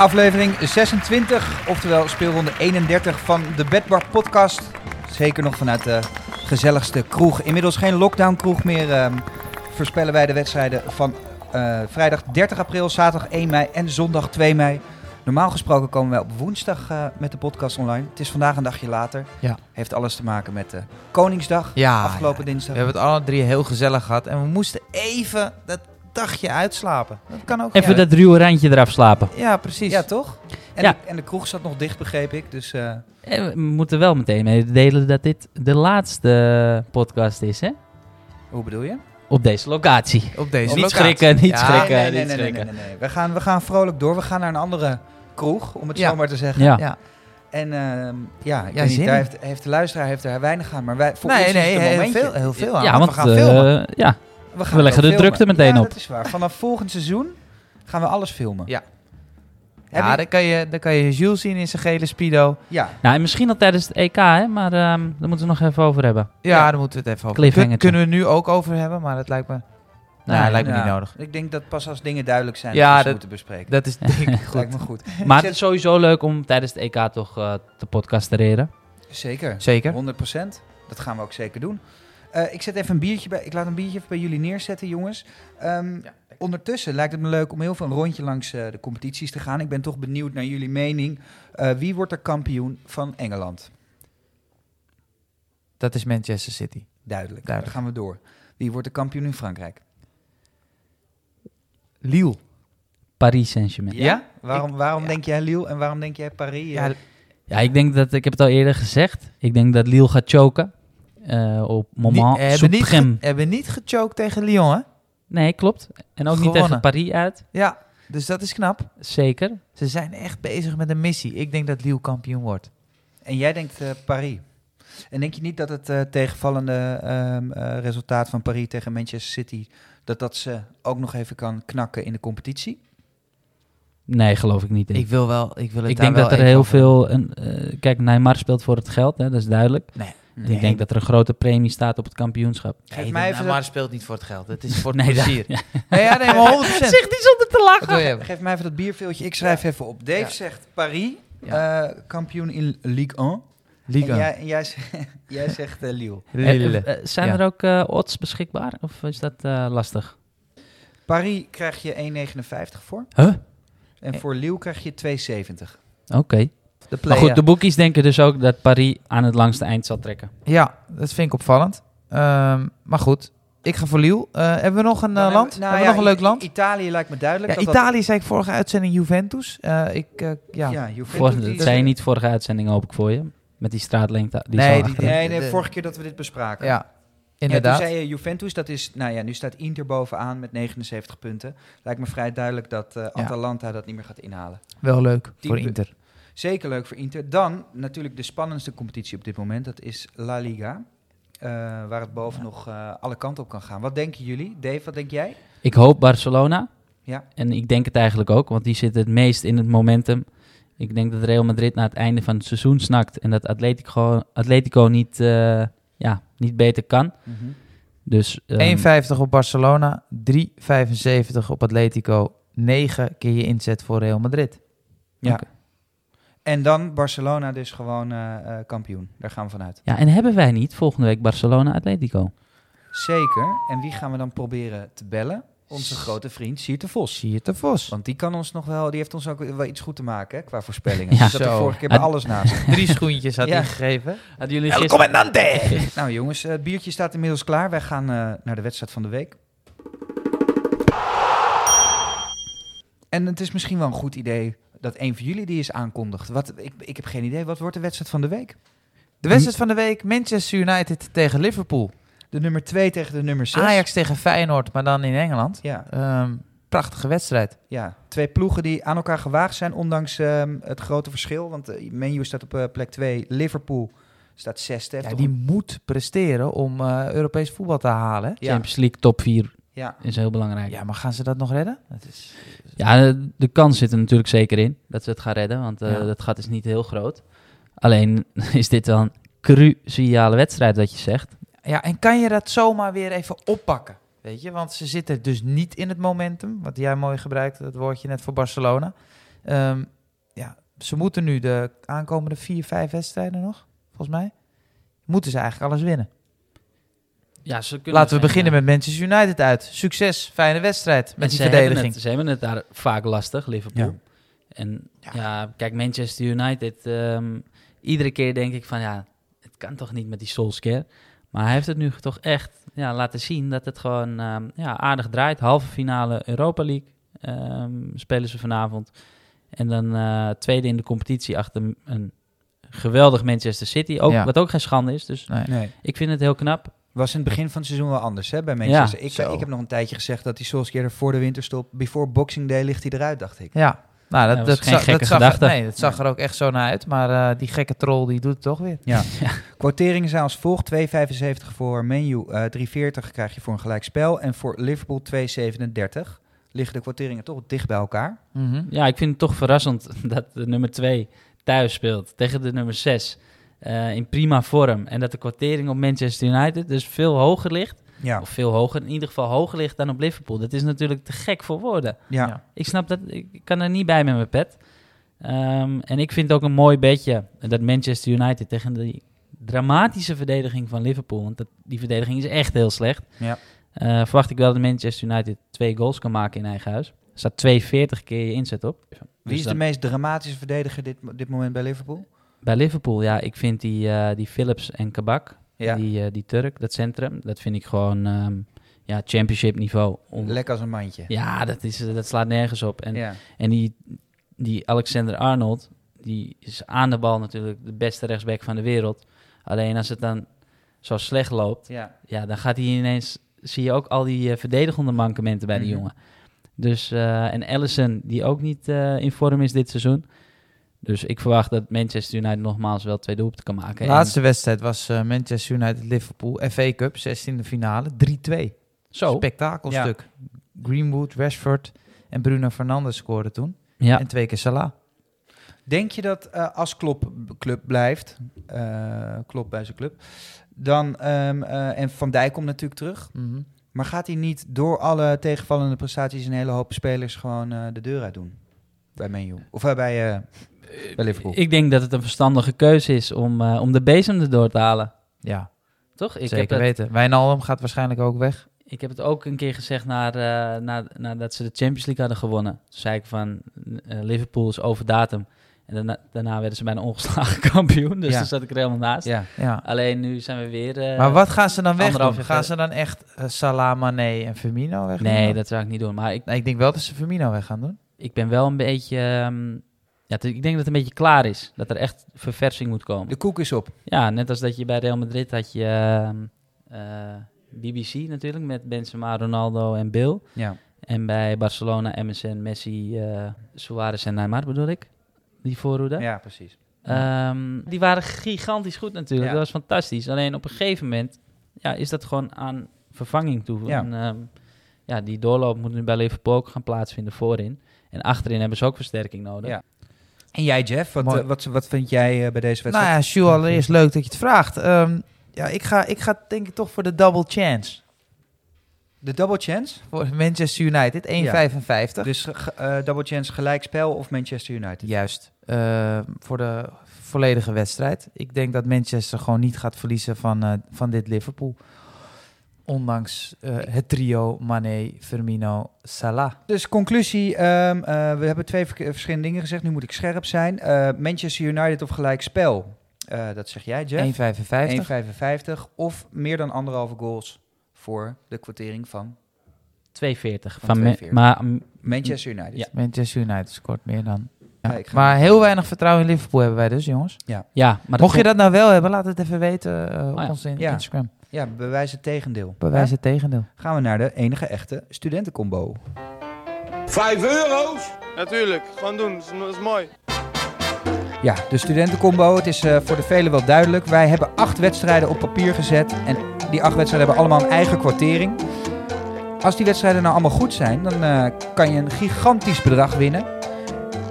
Aflevering 26, oftewel speelronde 31 van de Bedbar podcast. Zeker nog vanuit de gezelligste kroeg. Inmiddels geen lockdown kroeg meer. ehm, voorspellen wij de wedstrijden van eh, vrijdag 30 april, zaterdag 1 mei en zondag 2 mei. Normaal gesproken komen wij op woensdag eh, met de podcast online. Het is vandaag een dagje later. Ja. Heeft alles te maken met de Koningsdag, Ja, afgelopen ja. dinsdag. We hebben het alle drie heel gezellig gehad. En we moesten even dat dagje uitslapen. Dat kan ook. Even ja. dat ruwe randje eraf slapen. Ja, precies. Ja, toch? En, Ja. De, en de kroeg zat nog dicht, begreep ik. Dus eh, En we moeten wel meteen mededelen dat dit de laatste podcast is, hè? hoe bedoel je? Op deze locatie. Op deze niet locatie. schrikken, niet Ja, schrikken. nee, nee, niet nee, nee, schrikken. nee, nee, nee. We, gaan, we gaan vrolijk door. We gaan naar een andere kroeg, om het Ja. zo maar te zeggen. Ja. Ja. En ehm, ja, ik Ja, weet niet, daar heeft, heeft de luisteraar heeft er weinig aan. Maar wij, voor Nee, ons nee, is het een heel momentje. veel, heel veel aan. Ja, want we gaan filmen. eh, ja, We, gaan We leggen de filmen. drukte meteen ja, op. dat is waar. Vanaf volgend seizoen gaan we alles filmen. Ja. Heb Ja, dan kan, je, dan kan je Jules zien in zijn gele speedo. ja. nou, en misschien al tijdens het EK, hè? Maar ehm, daar moeten we nog even over hebben. Ja, Ja. daar moeten we het even over Kun, Cliffhangertje. Kunnen we nu ook over hebben, maar dat lijkt me, nou, Nee, lijkt me niet nodig. Ik denk dat pas als dingen duidelijk zijn, Ja, dat we moeten bespreken. Dat is denk ik goed. lijkt me goed. Maar het is sowieso leuk om tijdens het EK toch eh, te podcastereren. Zeker. Zeker. 100%. Dat gaan we ook zeker doen. Eh, ik zet even een biertje bij. Ik laat een biertje even bij jullie neerzetten, jongens. Ehm, ondertussen lijkt het me leuk om heel veel een rondje langs eh, de competities te gaan. Ik ben toch benieuwd naar jullie mening. Eh, wie wordt er kampioen van Engeland? Dat is Manchester City. Duidelijk. Duidelijk. Dan gaan we door. Wie wordt de kampioen in Frankrijk? Lille. Paris Saint-Germain. Ja? Waarom, waarom ja. denk jij Lille en waarom denk jij Paris? Ja, Ja, ik denk dat, ik heb het al eerder gezegd, ik denk dat Lille gaat choken. Eh, op moment Die hebben, niet supreme. ge- hebben niet gechoked tegen Lyon, hè? Nee, klopt. En ook niet tegen Paris uit. Ja, dus dat is knap. Zeker. Ze zijn echt bezig met een missie. Ik denk dat Lille kampioen wordt. En jij denkt eh, Paris. En denk je niet dat het eh, tegenvallende ehm, eh, resultaat van Paris tegen Manchester City... dat dat ze ook nog even kan knakken in de competitie? Nee, geloof ik niet in. Ik wil wel. Ik, wil het Ik daar denk wel dat er heel over veel... Een, eh, kijk, Neymar speelt voor het geld, hè, dat is duidelijk. Nee. Ik denk dat er een grote premie staat op het kampioenschap. Geef Nee, mij de- even dat- speelt niet voor het geld. Het is voor het Nee, dat- plezier. Nee, ja, nee, maar 100%. Zeg die zonder te lachen. Geef mij even dat bierveeltje. Ik schrijf even op. Dave Ja. zegt Paris, Ja. eh, kampioen in Ligue 1. Liga. En jij, en jij, zegt- jij zegt eh, Lille. Lille. Eh, eh, zijn Ja. er ook odds beschikbaar? Of is dat eh, lastig? Paris krijg je 1,59 voor. Huh? En voor Lille krijg je 2,70. Oké. De Maar play, goed, ja. de boekies denken dus ook dat Paris aan het langste eind zal trekken. Ja, dat vind ik opvallend. Ehm, maar goed, ik ga voor Lille. Eh, hebben we nog een eh, land? hebben- nou hebben we ja, nog een leuk land? Italië lijkt me duidelijk. Ja, dat dat- Italië zei ik vorige uitzending Juventus. Eh, ik, ja. ja, Juventus, Voor, die dat zei je niet vorige uitzending, hoop ik voor je. Met die straatlengte. Die Nee, die-. Nee, nee, vorige keer dat we dit bespraken. Ja, Ja, inderdaad. toen zei je Juventus, dat is, nou ja, nu staat Inter bovenaan met 79 punten. Lijkt me vrij duidelijk dat Atalanta dat niet meer gaat inhalen. Wel leuk Tien voor Inter. Zeker leuk voor Inter. Dan natuurlijk de spannendste competitie op dit moment, dat is La Liga. Eh, waar het boven nog eh, alle kanten op kan gaan. Wat denken jullie? Dave, wat denk jij? Ik hoop Barcelona. Ja. En ik denk het eigenlijk ook, want die zitten het meest in het momentum. Ik denk dat Real Madrid na het einde van het seizoen snakt. En dat Atletico, Atletico niet, eh, ja, niet beter kan. Dus, ehm, 1,50 op Barcelona, 3,75 op Atletico, 9 keer je inzet voor Real Madrid. Ja. En dan Barcelona dus gewoon eh, eh, kampioen. Daar gaan we vanuit. Ja, en hebben wij niet volgende week Barcelona-Atletico? Zeker. En wie gaan we dan proberen te bellen? Onze grote vriend Siert de Vos. Siert de Vos. Want die kan ons nog wel, die heeft ons ook wel iets goed te maken hè, qua voorspellingen. Ja. Ja, dat de Zo. vorige keer bij alles naast. Drie schoentjes had Ja. hij gegeven. Hadden jullie gisteren... Nou jongens, eh, het biertje staat inmiddels klaar. Wij gaan eh, naar de wedstrijd van de week. En het is misschien wel een goed idee dat een van jullie die is aankondigt. Wat, ik, ik heb geen idee. Wat wordt de wedstrijd van de week? De wedstrijd van de week, Manchester United tegen Liverpool. De nummer 2 tegen de nummer 6. Ajax tegen Feyenoord, maar dan in Engeland. Ja, Ehm, prachtige wedstrijd. ja, twee ploegen die aan elkaar gewaagd zijn, ondanks ehm, het grote verschil. Want uh, Menu staat op eh, plek 2, Liverpool staat zesde. Ja, die een- moet presteren om eh, Europees voetbal te halen. ja, Champions League top 4 ja, is heel belangrijk. Ja, maar gaan ze dat nog redden? Dat is, Ja, de, kans zit er natuurlijk zeker in dat ze het gaan redden, want Ja. dat gat is niet heel groot. Alleen is dit wel een cruciale wedstrijd, wat je zegt. Ja, en kan je dat zomaar weer even oppakken? Weet je, want ze zitten dus niet in het momentum, wat jij mooi gebruikt, dat woordje net voor Barcelona. Ehm, ja, ze moeten nu de aankomende vier, vijf wedstrijden nog, volgens mij. Moeten ze eigenlijk alles winnen. Ja, ze kunnen Laten we zijn, beginnen eh, met Manchester United uit. Succes, fijne wedstrijd en met die ze hebben verdediging. Het, ze hebben het daar vaak lastig, Liverpool. Ja. En Ja. ja. kijk, Manchester United. ehm, iedere keer denk ik van ja, het kan toch niet met die Solskjaer. Maar hij heeft het nu toch echt ja, laten zien dat het gewoon ehm, ja, aardig draait. Halve finale Europa League ehm, spelen ze vanavond. En dan eh, tweede in de competitie achter een geweldig Manchester City. Ook, Ja. Wat ook geen schande is. Dus Nee. Nee. ik vind het heel knap. Was in het begin van het seizoen wel anders hè, bij Manchester. Ja, ik, zo. ik heb nog een tijdje gezegd dat die Solskjaer er voor de winterstop, before Boxing Day, ligt hij eruit, dacht ik. Ja, nou, dat, Dat dat, was geen zag, gekke dat, zag, nee, dat zag er ook echt zo naar uit. Maar eh, die gekke troll die doet het toch weer. Quoteringen zijn als volgt: 2,75 voor Menu, eh 3,40 krijg je voor een gelijkspel. En voor Liverpool 2,37 liggen de quoteringen toch dicht bij elkaar. Mhm. Ja, ik vind het toch verrassend dat de nummer 2 thuis speelt tegen de nummer 6 in prima vorm. En dat de kwartering op Manchester United dus veel hoger ligt. Ja, Of veel hoger, in ieder geval hoger ligt dan op Liverpool. Dat is natuurlijk te gek voor woorden. ja. Ja. Ik snap dat, ik kan er niet bij met mijn pet. Ehm, en ik vind het ook een mooi bedje dat Manchester United tegen die dramatische verdediging van Liverpool, want dat, die verdediging is echt heel slecht, Ja. eh, verwacht ik wel dat Manchester United twee goals kan maken in eigen huis. Er staat 2,40 keer je inzet op. Wie Dus is de dan- meest dramatische verdediger dit, dit moment bij Liverpool? Bij Liverpool, ja, ik vind die, eh, die Phillips en Kabak, Ja, die, eh, die Turk, dat centrum, dat vind ik gewoon ehm, ja, championship niveau. Om- lekker als een mandje. ja, dat, is, dat slaat nergens op. En, ja. en die, die Alexander Arnold, die is aan de bal natuurlijk de beste rechtsback van de wereld. Alleen als het dan zo slecht loopt, ja. ja, dan gaat hij ineens, zie je ook al die eh, verdedigende mankementen bij die Mhm. jongen. Dus, eh, en Allison, die ook niet eh, in vorm is dit seizoen. Dus ik verwacht dat Manchester United nogmaals wel twee doelpunten kan maken. De laatste wedstrijd was eh, Manchester United-Liverpool. FA Cup, 16e finale, 3-2. En zo, Spektakelstuk. Greenwood, Rashford en Bruno Fernandes scoorden toen. ja. En twee keer Salah. Denk je dat eh, als Klopp club blijft, eh Klopp bij zijn club, dan, ehm, eh, en Van Dijk komt natuurlijk terug, Mhm. maar gaat hij niet door alle tegenvallende prestaties een hele hoop spelers gewoon eh, de deur uit doen? Bij Man U. Of bij, eh. Ik denk dat het een verstandige keuze is om, eh, om de bezem erdoor te halen. Ja, Toch? Ik zeker heb het, weten. Wijnaldum gaat waarschijnlijk ook weg. Ik heb het ook een keer gezegd naar, eh, na, nadat ze de Champions League hadden gewonnen. Toen zei ik van, eh, Liverpool is over datum. En daarna, daarna werden ze bijna ongeslagen kampioen. Dus Ja. daar zat ik er helemaal naast. ja. Ja. Alleen nu zijn we weer... eh, maar wat gaan ze dan weg doen? Gaan ze dan echt eh, Salah, Mané en Firmino weg Nee, dat zou ik niet doen. Maar ik, Nee, ik denk wel dat ze Firmino weg gaan doen. ik ben wel een beetje... ehm, ja, ik denk dat het een beetje klaar is. Dat er echt verversing moet komen. De koek is op. Ja, net als dat je bij Real Madrid had je ehm, eh, BBC natuurlijk. Met Benzema, Ronaldo en Bill. Ja. En bij Barcelona, MSN, Messi, eh Suarez en Neymar bedoel ik. Die voorhoede. ja, precies. Ehm, die waren gigantisch goed natuurlijk. Ja. Dat was fantastisch. Alleen op een gegeven moment ja, is dat gewoon aan vervanging toe. Ja. En, ehm, ja, die doorloop moet nu bij Liverpool ook gaan plaatsvinden voorin. En achterin hebben ze ook versterking nodig. Ja. En jij, Jeff, wat, eh, wat, wat vind jij eh, bij deze Nou wedstrijd? ja, Sjoe, allereerst leuk dat je het vraagt. Ehm, ja, ik ga, ik ga denk ik toch voor de double chance. De double chance? Voor Manchester United, 1,55. Dus eh, double chance gelijkspel of Manchester United? Juist. Eh, voor de volledige wedstrijd. Ik denk dat Manchester gewoon niet gaat verliezen van, van dit Liverpool. Ondanks eh, het trio Mané, Firmino, Salah. Dus conclusie, ehm, eh, we hebben twee verschillende dingen gezegd. Nu moet ik scherp zijn. Eh, Manchester United of gelijkspel. Eh dat zeg jij, Jeff. 1,55. 1,55 of meer dan anderhalve goals voor de kwartering van 240. Van Van Me- 240. maar mm, Manchester United. Ja. Manchester United scoort meer dan. Ja. Ja, ik ga- maar heel weinig vertrouwen in Liverpool hebben wij dus, jongens. ja, maar Mocht je dat nou wel hebben, laat het even weten op Oh ja. ons in- Ja. Instagram. Ja, bewijs het tegendeel. Bewijs het tegendeel. Gaan we naar de enige echte studentencombo. Vijf euro's? Natuurlijk, gewoon doen, dat is, dat is mooi. Ja, de studentencombo. Het is eh, voor de velen wel duidelijk. Wij hebben acht wedstrijden op papier gezet. En die acht wedstrijden hebben allemaal een eigen kwartering. Als die wedstrijden nou allemaal goed zijn, dan eh, kan je een gigantisch bedrag winnen.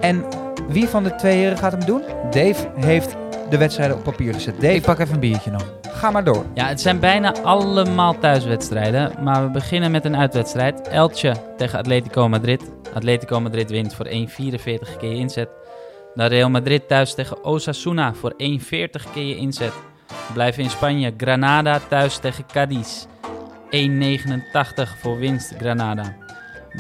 En wie van de twee heren gaat hem doen? Dave heeft de wedstrijden op papier gezet. Dave, Ik pak even een biertje nog. Ga maar door. Ja, het zijn bijna allemaal thuiswedstrijden. Maar we beginnen met een uitwedstrijd. Elche tegen Atletico Madrid. Atletico Madrid wint voor 1,44 keer inzet. Dan Real Madrid thuis tegen Osasuna voor 1,40 keer inzet. Blijven in Spanje. Granada thuis tegen Cadiz. 1,89 voor winst Granada.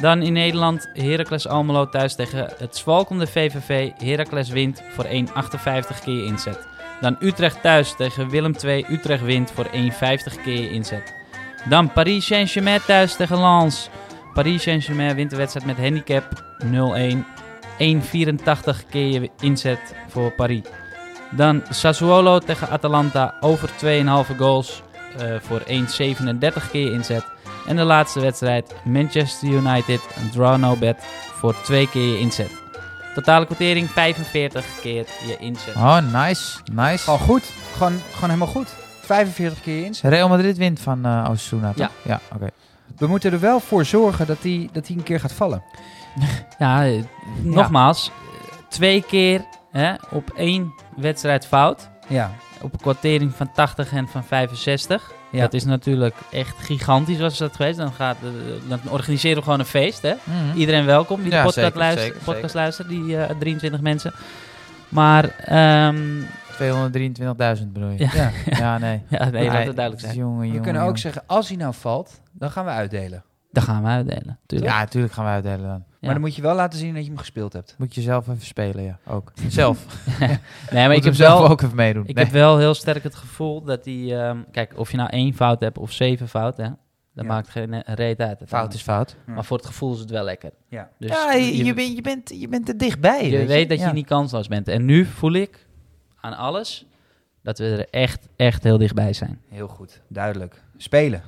Dan in Nederland Heracles Almelo thuis tegen het zwalkende VVV. Heracles wint voor 1,58 keer inzet. Dan Utrecht thuis tegen Willem II. Utrecht wint voor 1,50 keer inzet. Dan Paris Saint-Germain thuis tegen Lens. Paris Saint-Germain wint de wedstrijd met handicap 0-1. 1,84 keer inzet voor Paris. Dan Sassuolo tegen Atalanta over 2,5 goals eh, voor 1,37 keer inzet. En de laatste wedstrijd Manchester United draw no bet voor 2 keer inzet. Totale quotering 45 keer je inzet. Oh, nice. Nice. Gewoon goed. Gewoon, gewoon helemaal goed. 45 keer inzet. Real Madrid wint van eh Osasuna, toch? Ja. Ja, oké. We moeten er wel voor zorgen dat hij dat die een keer gaat vallen. Ja, eh, nogmaals, eh, twee keer hè, op één wedstrijd fout. Ja. Op een kwartering van 80 en van 65. Ja. Dat is natuurlijk echt gigantisch was dat geweest. Dan, gaat, eh, dan organiseren we gewoon een feest. Hè? Mhm. Iedereen welkom die Ja, de podcast, zeker, luistert, zeker, podcast luistert, die eh, 23 mensen. Maar, ehm 223.000 bedoel je? Ja. ja. Ja, nee. ja, nee, laat Nee, het duidelijk zijn. Jongen, We jongen, kunnen ook jongen. zeggen, als hij nou valt, dan gaan we uitdelen. Dat gaan we uitdelen. Tuurlijk. Ja, natuurlijk gaan we uitdelen dan. Maar dan moet je wel laten zien dat je hem gespeeld hebt. Moet je zelf even spelen, ja. Ook. Zelf. Nee, maar Moet ik heb hem zelf wel... ook even meedoen. Ik Nee. heb wel heel sterk het gevoel dat die... ehm, kijk, of je nou één fout hebt of zeven fouten, hè, dat Ja. maakt geen eh, reet uit. Fout is fout. Maar voor het gevoel is het wel lekker. Ja. Dus ja, je, je, bent, je, bent, je bent er dichtbij. je weet dat je niet kansloos bent. En nu voel ik aan alles dat we er echt, echt heel dichtbij zijn. Heel goed, duidelijk. Spelen.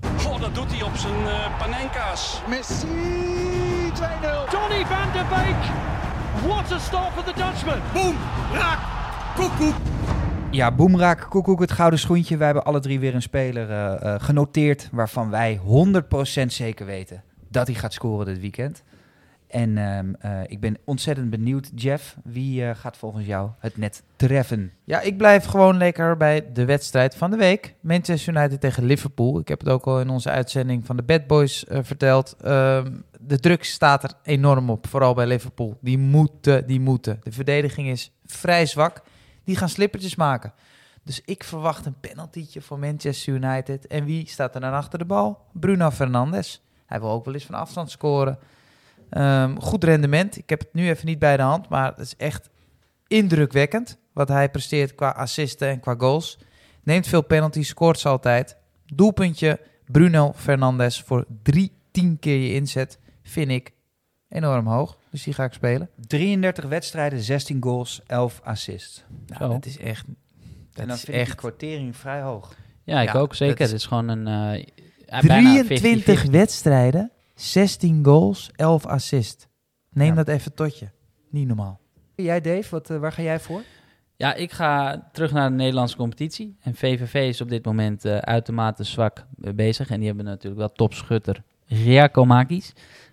Goh, dat doet hij op zijn eh panenka's. Messi 2-0. Donny van de Beek. What a start for the Dutchman. Boom. Raak. Koekoek. Ja, Boemraak, Koekoek, het gouden schoentje. Wij hebben alle drie weer een speler eh, eh, genoteerd waarvan wij 100% zeker weten dat hij gaat scoren dit weekend. En ehm, eh, ik ben ontzettend benieuwd, Jeff, wie eh, gaat volgens jou het net treffen? Ja, ik blijf gewoon lekker bij de wedstrijd van de week. Manchester United tegen Liverpool. Ik heb het ook al in onze uitzending van de Bad Boys eh, verteld. Ehm, de druk staat er enorm op, vooral bij Liverpool. Die moeten, die moeten. De verdediging is vrij zwak. Die gaan slippertjes maken. Dus ik verwacht een penaltytje voor Manchester United. En wie staat er dan achter de bal? Bruno Fernandes. Hij wil ook wel eens van afstand scoren. Ehm, goed rendement. Ik heb het nu even niet bij de hand, maar het is echt indrukwekkend wat hij presteert qua assisten en qua goals. Neemt veel penalties, scoort ze altijd. Doelpuntje Bruno Fernandes voor 3 10 keer je inzet vind ik enorm hoog. Dus die ga ik spelen. 33 wedstrijden, 16 goals, 11 assists. Nou, Zo. dat is echt... en Dat dan is vind ik echt kwartering vrij hoog. Ja, ik Ja, ook zeker. dat Het is- is gewoon een... eh, bijna 23 50-50. wedstrijden, 16 goals, 11 assists. Neem Ja. dat even tot je. Niet normaal. Jij Dave, wat, eh, waar ga jij voor? Ja, ik ga terug naar de Nederlandse competitie. En VVV is op dit moment eh, uitermate zwak eh, bezig. En die hebben natuurlijk wel topschutter Giacomakis.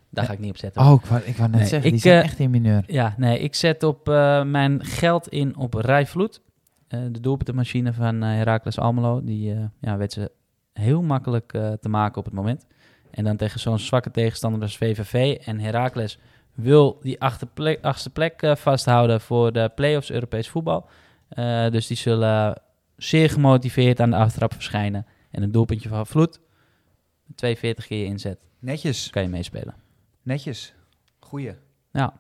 Daar ga ik niet op zetten. Oh, ik wou, ik wou net Nee, zeggen, die ik, zijn eh, echt in mineur. Ja, nee, ik zet op eh, mijn geld in op Rijvloed. Eh de doelpuntenmachine van eh Heracles Almelo. Die eh, ja, weet ze heel makkelijk eh, te maken op het moment. En dan tegen zo'n zwakke tegenstander als VVV. En Heracles wil die achterplek, achtste plek eh, vasthouden voor de play-offs Europees voetbal. Eh, dus die zullen zeer gemotiveerd aan de aftrap verschijnen. En een doelpuntje van Vloed. 42 keer inzet. Netjes, Kan je meespelen. netjes. Goeie. Ja.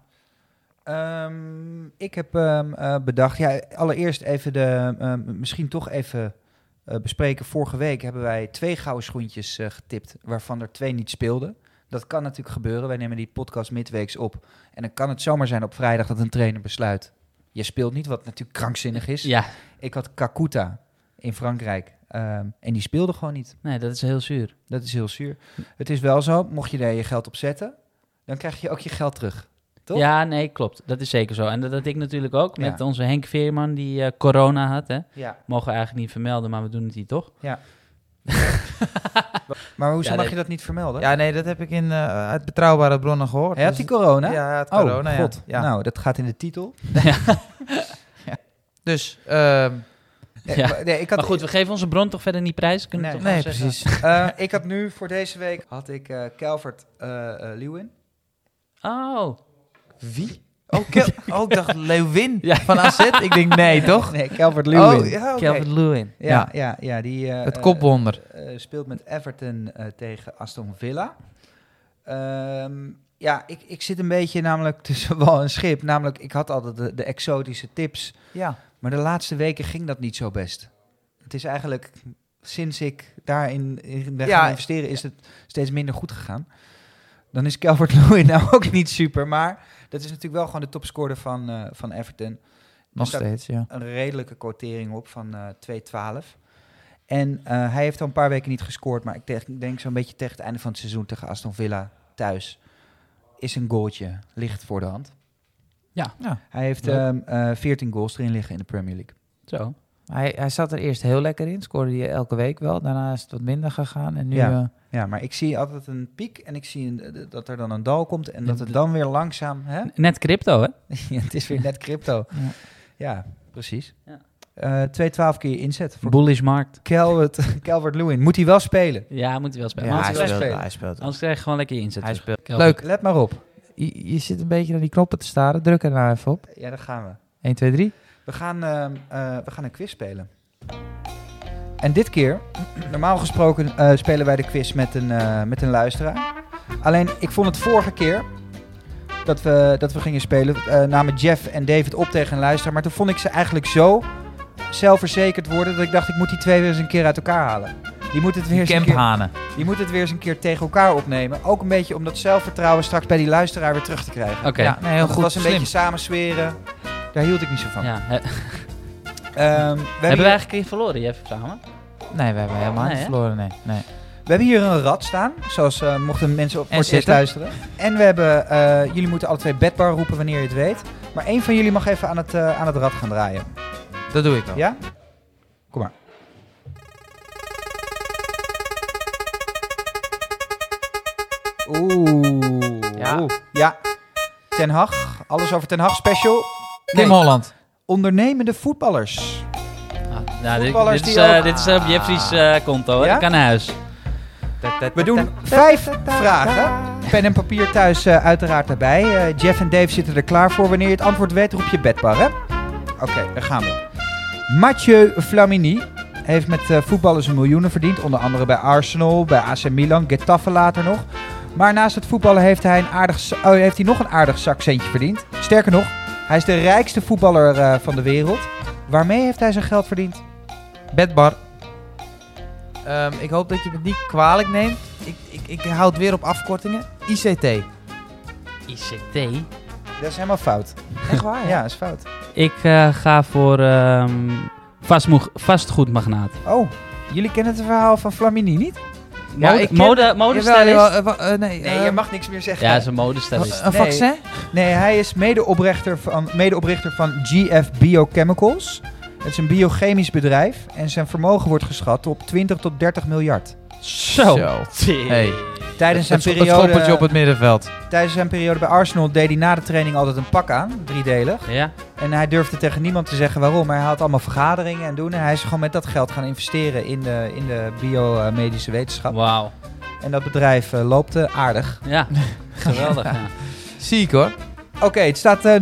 Ehm, ik heb ehm, eh, bedacht, ja, allereerst even de, ehm, misschien toch even bespreken. Vorige week hebben wij twee gouden schoentjes eh, getipt, waarvan er twee niet speelden. Dat kan natuurlijk gebeuren. Wij nemen die podcast midweeks op. En dan kan het zomaar zijn op vrijdag dat een trainer besluit. Je speelt niet, wat natuurlijk krankzinnig is. Ja, Ik had Kakuta in Frankrijk. ehm, en die speelde gewoon niet. nee, dat is heel zuur. Dat is heel zuur. Het is wel zo, mocht je daar je geld op zetten, dan krijg je ook je geld terug. Toch? Ja, nee, klopt. Dat is zeker zo. En dat had ik natuurlijk ook met Ja. onze Henk Veerman die eh, corona had. Hè. Ja. Mogen we eigenlijk niet vermelden, maar we doen het hier toch. Maar hoezo Ja, mag nee. je dat niet vermelden? Ja, nee, dat heb ik in, eh, uit betrouwbare bronnen gehoord. Hij had Dus- die corona? Ja, hij had Oh, corona, ja. god. ja. Nou, dat gaat in de titel. Dus, ehm, Nee, Ja. maar- nee, ik had, Maar goed, we geven onze bron toch verder niet prijs? Kunnen we Nee. toch Nee, precies. Eh, ik had nu voor deze week had ik eh Calvert eh eh, Lewin. Oh, Wie? Oh, Kel oh, ik dacht Lewin Ja. van AZ. Ik denk nee, toch? Nee, Calvert Lewin. Oh, ja. Calvin Lewin. ja, ja, ja, die eh, Het kopwonder. eh, speelt met Everton tegen Aston Villa. Ehm, ja, ik, ik zit een beetje namelijk tussen wal en schip. Namelijk, ik had altijd de, de exotische tips. Ja. Maar de laatste weken ging dat niet zo best. Het is eigenlijk, sinds ik daarin in ben Ja. gaan investeren, is het steeds minder goed gegaan. Dan is Calvert Lewin nou ook niet super. Maar dat is natuurlijk wel gewoon de topscorer van, eh, van Everton. Nog steeds, ja. Een redelijke quotering op van eh 2,12. En eh, hij heeft al een paar weken niet gescoord. Maar ik denk, zo'n beetje tegen het einde van het seizoen tegen Aston Villa thuis. Is een goaltje, ligt voor de hand. Ja. Ja. Hij heeft Leuk. ehm, eh 14 goals erin liggen in de Premier League. Zo. Hij, hij zat er eerst heel lekker in. Scoorde hij elke week wel. Daarna is het wat minder gegaan. En nu... Ja. Ja, maar ik zie altijd een piek en ik zie een- dat er dan een dal komt en dat het dan weer langzaam... Hè? Net crypto, hè? Ja, het is weer net crypto. Ja. Ja, precies. Ja. Eh 2,12 keer inzet voor Bullish markt. Calvert, Calvert Lewin. Moet hij wel spelen? Ja, moet hij wel spelen. ja, hij anders, krijg, speelt. speelt, hij speelt. anders krijg je gewoon lekker je inzet. Hij speelt. Leuk. Let maar op. Je, je zit een beetje naar die knoppen te staren. Druk er nou even op. Ja, daar gaan we. 1, 2, 3. We gaan, ehm, eh, we gaan een quiz spelen. En dit keer, normaal gesproken eh, spelen wij de quiz met een, eh, met een luisteraar. Alleen, ik vond het vorige keer dat we, dat we gingen spelen, eh, namen Jeff en David op tegen een luisteraar. Maar toen vond ik ze eigenlijk zo zelfverzekerd worden dat ik dacht, ik moet die twee weer eens een keer uit elkaar halen. Die moeten het weer eens een keer, die moeten het weer eens een keer tegen elkaar opnemen. Ook een beetje om dat zelfvertrouwen straks bij die luisteraar weer terug te krijgen. Oké. Ja, nee, heel Want het goed. was een Slim. beetje samensweren. Daar hield ik niet zo van. Ja. Ehm, we, hebben Hebben we eigenlijk hier verloren, Jeff, samen? Nee, we hebben helemaal Nee, niet hè? verloren. Nee, nee. we hebben hier een rad staan. Zoals eh, mochten mensen op het luisteren. En we hebben, eh, jullie moeten alle twee bedbar roepen wanneer je het weet. Maar één van jullie mag even aan het, eh, aan het rad gaan draaien. Dat doe ik wel. Ja? Kom maar. Oeh. Ja. Oeh. Ja. Ten Hag. Alles over Ten Hag special. Tim Nee, Holland. ondernemende voetballers. Nou, dit, is, eh, ook- dit is op Jeffrey's eh, konto, hè? Ja? Ik kan naar huis. We doen vijf vragen. Pen en papier thuis eh, uiteraard erbij. Eh, Jeff en Dave zitten er klaar voor. Wanneer je het antwoord weet, roep je bedbar, hè? Oké, daar gaan we. Mathieu Flamini heeft met eh, voetballers een miljoenen verdiend. Onder andere bij Arsenal, bij AC Milan, Getafe later nog. Maar naast het voetballen heeft hij, een aardig, oh, heeft hij nog een aardig zakcentje verdiend. Sterker nog, hij is de rijkste voetballer eh, van de wereld. Waarmee heeft hij zijn geld verdiend? Bedbar. Ehm, ik hoop dat je me niet kwalijk neemt. Ik, ik, ik houd weer op afkortingen. ICT. ICT? Dat is helemaal fout. Echt waar? Ja, dat is fout. Ik eh, ga voor ehm vastmoeg- vastgoedmagnaat. Oh, jullie kennen het verhaal van Flamini niet? Ja, Mode, ik ken- mode, modestylist? Jawel, jawel, eh, eh, nee, Nee, je mag niks meer zeggen. Ja, hij is een modestylist. Een Nee. vaccin? Nee, hij is medeoprichter van, medeoprichter van GF Biochemicals. Het is een biochemisch bedrijf en zijn vermogen wordt geschat op 20 tot 30 miljard. Zo. Hey. Tijdens zijn, Het, het schoppertje op periode, het middenveld. tijdens zijn periode bij Arsenal deed hij na de training altijd een pak aan, driedelig. Ja? En hij durfde tegen niemand te zeggen waarom, maar hij had allemaal vergaderingen en doen. En hij is gewoon met dat geld gaan investeren in de, in de biomedische wetenschap. Wauw. En dat bedrijf eh, loopt eh, aardig. Ja, geweldig. ja. Ziek hoor. Oké, het staat eh, 0-0.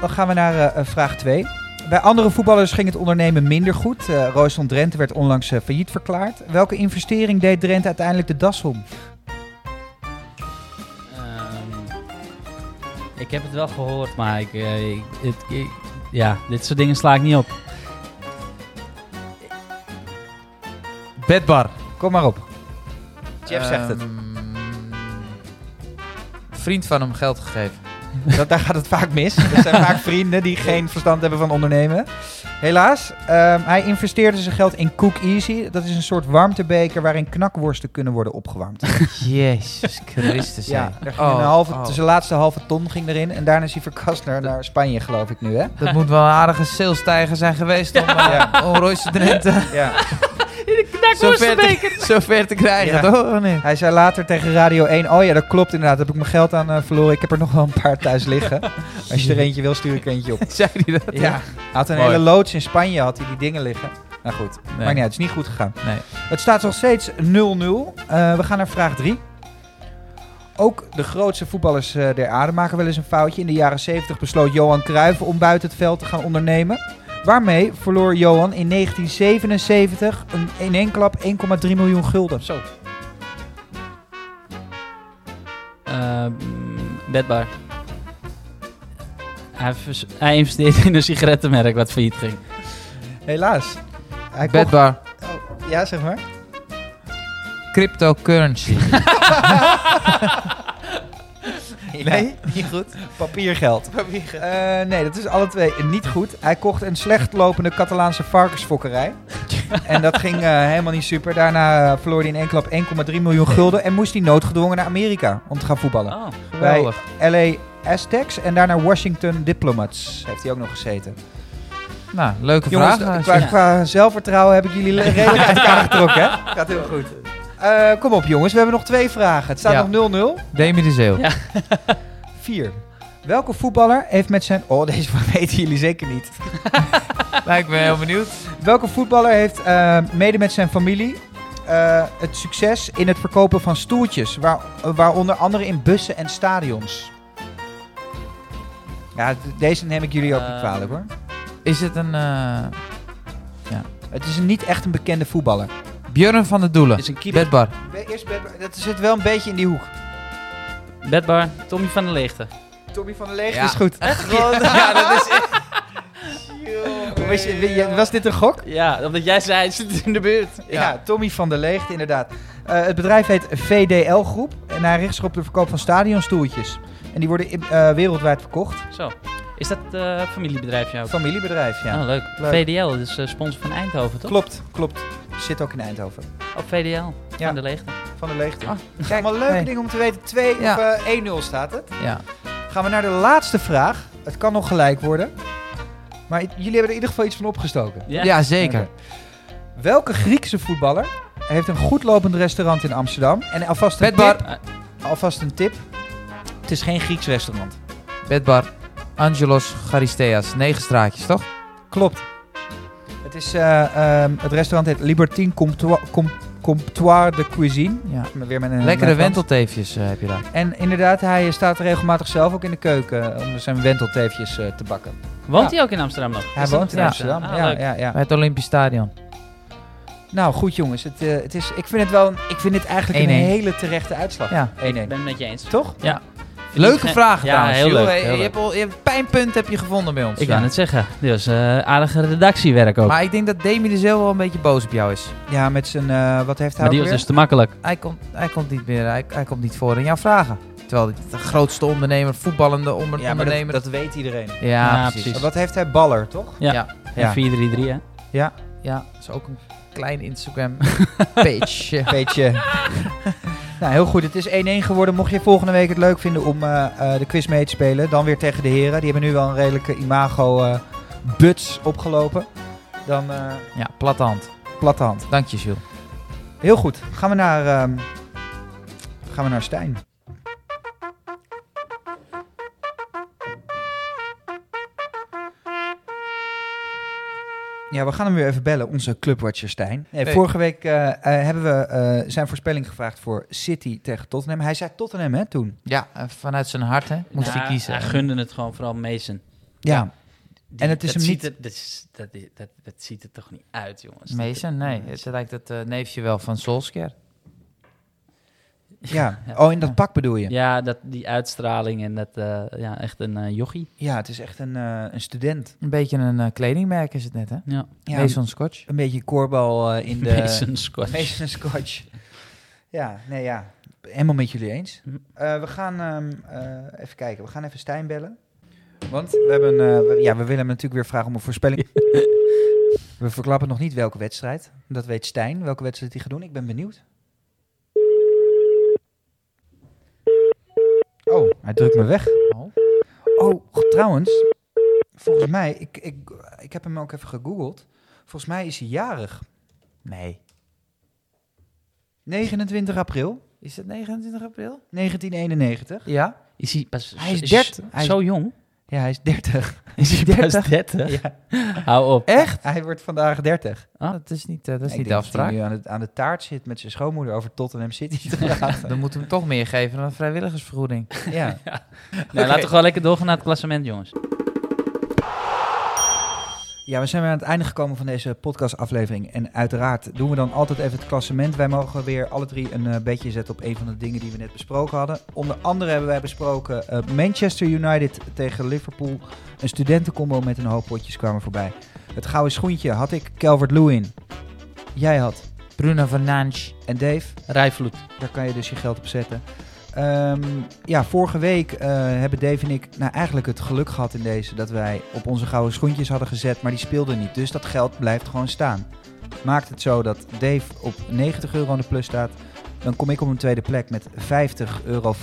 Dan gaan we naar eh, eh, vraag 2. Bij andere voetballers ging het ondernemen minder goed. Eh Royston Drenthe werd onlangs eh, failliet verklaard. Welke investering deed Drenthe uiteindelijk de das om? Ehm, ik heb het wel gehoord, maar ik, eh, ik, het, ik- ja, dit soort dingen sla ik niet op. Bedbar. Kom maar op. Jeff zegt het. Ehm, Vriend van hem geld gegeven. Dat, daar gaat het vaak mis. Er zijn vaak vrienden die geen verstand hebben van ondernemen. Helaas, ehm, hij investeerde zijn geld in Cook Easy. Dat is een soort warmtebeker waarin knakworsten kunnen worden opgewarmd. Jezus Christus. Ja, daar ging Oh, een halve, oh. zijn laatste halve ton ging erin. En daarna is hij verkast naar, naar Spanje, geloof ik nu, hè? Dat moet wel een aardige salestijger zijn geweest om, eh, Ja. om Royce Drenthe Ja. Zo ver, te, zo ver te krijgen. Ja. toch? Of niet? Hij zei later tegen Radio 1, oh ja, dat klopt inderdaad. Heb ik mijn geld aan eh, verloren. Ik heb er nog wel een paar thuis liggen. Als je er eentje wil, stuur ik er eentje op. Zei hij dat? Ja, hij had een Mooi. hele loods in Spanje, had hij die dingen liggen. Nou goed, Nee. maar uit. Het is niet goed gegaan. Nee. Het staat nog steeds 0-0. Eh, we gaan naar vraag 3. Ook de grootste voetballers eh, der aarde maken wel eens een foutje. In de jaren 70 besloot Johan Cruijff om buiten het veld te gaan ondernemen. Waarmee verloor Johan in 1977 een, in één klap 1,3 miljoen gulden. Zo. Eh, mm, bedbar. Hij, vers- hij investeerde in een sigarettenmerk wat failliet ging. Helaas. Hij kocht- Bedbar. Oh, ja, zeg maar. Cryptocurrency. Nee, niet goed. Papiergeld. Eh, nee, dat is alle twee niet goed. Hij kocht een slecht lopende Catalaanse varkensfokkerij. en dat ging eh, helemaal niet super. Daarna eh, verloor hij in één klap 1,3 miljoen gulden. En moest hij noodgedwongen naar Amerika om te gaan voetballen. Oh, Geweldig. LA Aztecs en daarna Washington Diplomats heeft hij ook nog gezeten. Nou, leuke Jongens, vraag. qua, zelfvertrouwen heb ik jullie le- redelijk uit elkaar getrokken, hè? Gaat heel goed. Eh, kom op jongens, we hebben nog twee vragen. Het staat Ja. nog 0-0. Demi de Zeeuw. Ja. 4. Welke voetballer heeft met zijn... Oh, deze weten jullie zeker niet. Nou, ik ben heel benieuwd. Welke voetballer heeft eh, mede met zijn familie eh, het succes in het verkopen van stoeltjes, waar, waaronder andere in bussen en stadions? Ja, deze neem ik jullie ook niet kwalijk hoor. Is het een eh Het is een, niet echt een bekende voetballer. Björn van der Doelen? Is een keeper. Bedbar. Eerst, dat zit wel een beetje in die hoek. Bedbar, Tommy van der Leegte. Tommy van der Leegte Ja. is goed. ja, dat is echt... Was, je- weet je- was dit een gok? Ja, omdat jij zei, hij zit in de buurt. Ja, Tommy van der Leegte, inderdaad. Eh, het bedrijf heet VDL Groep en hij richt zich op de verkoop van stadionstoeltjes. En die worden eh, wereldwijd verkocht. Zo. Is dat eh familiebedrijfje ook? Familiebedrijf, ja. Oh, leuk. Leuk. VDL, dat is eh, sponsor van Eindhoven, toch? Klopt, klopt. Zit ook in Eindhoven. Op VDL, Ja. van de Leegte. Van de Leegte. Ah, Kijk, allemaal leuke hey. dingen om te weten. 2 Ja. of eh, 1-0 staat het. Ja. Gaan we naar de laatste vraag. Het kan nog gelijk worden. Maar jullie hebben er in ieder geval iets van opgestoken. Ja, zeker. Welke Griekse voetballer heeft een goed lopend restaurant in Amsterdam? En alvast een, Bedbar. tip, alvast een tip. Het is geen Grieks restaurant. Bedbar. Angelos Charisteas. Negen straatjes, toch? Klopt. Het, is, eh, ehm, het restaurant heet Libertine Comptoir, Com- Comptoir de Cuisine. Ja. Weer met een Lekkere wentelteefjes eh, heb je daar. En inderdaad, hij staat regelmatig zelf ook in de keuken eh, om zijn wentelteefjes eh, te bakken. Woont Ja. hij ook in Amsterdam nog? Hij woont in ja. Amsterdam. Ah, ja, leuk. ja, ja. Bij het Olympisch Stadion. Nou, goed jongens. Het, eh, het is, ik vind het wel, ik vind dit eigenlijk een 1-1. hele terechte uitslag. Ja. 1-1. Ik ben het met je eens. Toch? Ja. Leuke vragen Ja, trouwens. heel Jules. leuk, Hey, heel je, leuk. hebt al, je hebt pijnpunt heb je gevonden bij ons. Ik Ja. kan het zeggen. Dit was eh, aardige redactiewerk ook. Maar, Maar ik denk dat Demi de Zeeuw wel een beetje boos op jou is. Ja, met zijn, eh, wat heeft hij die ook was weer? dus te makkelijk. Hij komt, hij komt niet meer, hij, hij komt niet voor in jouw vragen. Terwijl hij de grootste ondernemer, voetballende onder, Ja, maar dat, ondernemer. dat weet iedereen. ja, Ja, precies. precies. Maar wat heeft hij? Baller, toch? Ja. Ja. Ja. En 4-3-3, hè? Ja, Ja, dat is ook een klein Instagram page. beetje. nou, heel goed. Het is 1-1 geworden. Mocht je volgende week het leuk vinden om eh, eh, de quiz mee te spelen, dan weer tegen de heren. Die hebben nu wel een redelijke imago eh opgelopen. Dan ja, platte hand. platte hand. Dank je, Jules. Heel goed. Gaan we naar, ehm, gaan we naar Stijn. Ja, we gaan hem weer even bellen, onze clubwatcher Stijn. Nee, Hey. Vorige week eh, eh, hebben we eh, zijn voorspelling gevraagd voor City tegen Tottenham. Hij zei Tottenham, hè, toen? Ja, vanuit zijn hart hè, moest hij kiezen. Hij gunde het gewoon vooral Mason. Ja. Die- En het is dat hem ziet niet- Er, dat, is- dat, dat, dat ziet er toch niet uit, jongens. Mason, nee. Het lijkt het neefje wel van Solskjaer. Ja. Ja. Oh, in dat pak bedoel je? Ja, dat, die uitstraling en dat, eh, ja, echt een eh, jochie. Ja, het is echt een, eh, een student. Een beetje een eh, kledingmerk is het net, hè? Ja, Ja, Mason Scotch. Een beetje koorbal eh, in de... Mason Scotch. Mason Scotch. Ja, nee, ja. Helemaal met jullie eens. Hm. Eh, we gaan ehm, eh, even kijken. We gaan even Stijn bellen. Want we hebben, eh, we- ja, we willen hem natuurlijk weer vragen om een voorspelling. we verklappen nog niet welke wedstrijd. Dat weet Stijn, welke wedstrijd hij gaat doen. Ik ben benieuwd. Oh, hij drukt me weg. Oh. Oh, trouwens, volgens mij, ik, ik, ik heb hem ook even gegoogeld. Volgens mij is hij jarig. Nee. 29 april Is het 29 april? 1991. Ja. Is hij pas Hij is is 30. Hij is- zo jong? Ja, hij is 30. Is hij Pas 30? 30? ja. Hou op. Echt? Hij wordt vandaag 30. Ah, dat is niet, eh, dat is Ik niet de afspraak. hij nu aan de, aan de taart zit met zijn schoonmoeder over Tottenham City te praten. Dan moeten we hem toch meer geven dan een vrijwilligersvergoeding. ja. Nee, Laten we gewoon lekker doorgaan naar het klassement, jongens. Ja, we zijn weer aan het einde gekomen van deze podcastaflevering. En uiteraard doen we dan altijd even het klassement. Wij mogen weer alle drie een eh, beetje zetten op een van de dingen die we net besproken hadden. Onder andere hebben wij besproken eh, Manchester United tegen Liverpool. Een studentencombo met een hoop potjes kwamen voorbij. Het gouden schoentje had ik Calvert-Lewin. Jij had. Bruno Fernandes. En Dave, Rijvloed. Daar kan je dus je geld op zetten. Ehm, ja, vorige week eh, hebben Dave en ik nou, eigenlijk het geluk gehad in deze dat wij op onze gouden schoentjes hadden gezet, maar die speelden niet. Dus dat geld blijft gewoon staan. Maakt het zo dat Dave op 90 euro aan de plus staat. Dan kom ik op een tweede plek met 50,50 euro.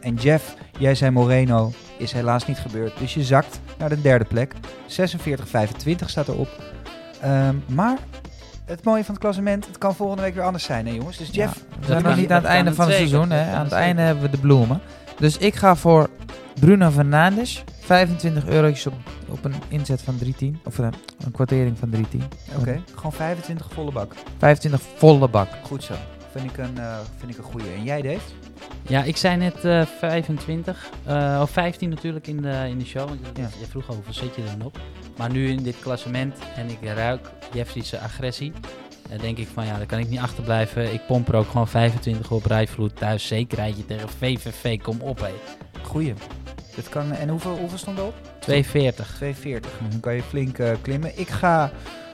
En Jeff, jij zei Moreno, is helaas niet gebeurd. Dus je zakt naar de derde plek. 46,25 staat erop. Ehm, maar het mooie van het klassement, het kan volgende week weer anders zijn, hè jongens. Dus Jeff, Ja, we zijn nog niet aan het einde van het seizoen. Hè. Aan het zeker. einde hebben we de bloemen. Dus ik ga voor Bruno Fernandes. 25 eurotjes op, op een inzet van 310. Of een, een kwartering van 310. Oké, gewoon 25 volle bak. 25 volle bak. Goed zo. Vind ik een, eh vind ik een goeie. En jij, Dave? Ja, ik zei net eh 25. eh, of 15 natuurlijk in de, in de show. Want je, Ja. je vroeg al hoeveel zet je er dan op. Maar nu in dit klassement en ik ruik Jeffrey's agressie. Dan denk ik van ja, daar kan ik niet achterblijven. Ik pomp er ook gewoon 25 op rijvloed thuis. Zekerheidje tegen VVV. Kom op hé. Goeie. Dat kan, en hoeveel, hoeveel stond erop? 240. 240. Dan kan je flink eh, klimmen. Ik ga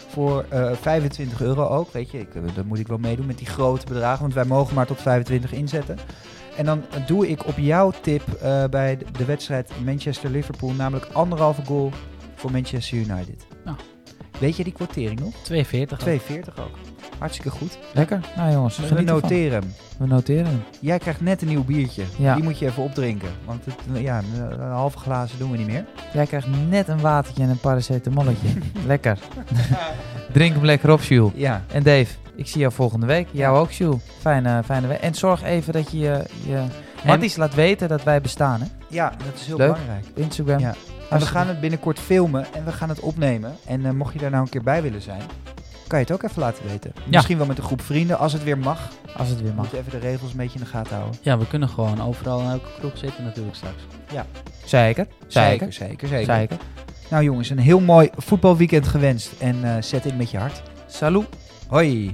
voor eh 25 euro ook. Weet je, ik, eh, dan moet ik wel meedoen met die grote bedragen. Want wij mogen maar tot 25 inzetten. En dan eh, doe ik op jouw tip eh, bij de, de wedstrijd Manchester-Liverpool. Namelijk anderhalve goal voor Manchester United. Nou. Weet je die kwartering nog? 240. 240 ook. Hartstikke goed. Lekker. Nou jongens, We noteren hem. We noteren hem. Jij krijgt net een nieuw biertje. Ja. Die moet je even opdrinken. Want het, ja, een, halve glazen doen we niet meer. Jij krijgt net een watertje en een paracetamolletje. lekker. Drink hem lekker op, Jules. Ja, En Dave, ik zie jou volgende week. Jou ook, Jules. Fijne, fijne week. En zorg even dat je je, je matties laat weten dat wij bestaan, hè? ja dat is heel Leuk. belangrijk. Instagram. Ja. En we gaan het binnenkort filmen en we gaan het opnemen. En eh, mocht je daar nou een keer bij willen zijn, kan je het ook even laten weten. Misschien wel met een groep vrienden, als het weer mag. Als het weer We mag. moeten even de regels een beetje in de gaten houden. Ja, we kunnen gewoon overal in elke kroeg zitten natuurlijk straks. Zeker. Zeker, Zeker. zeker, zeker. Zeker. Nou jongens, een heel mooi voetbalweekend gewenst. En eh, zet in met je hart. Salut. Hoi!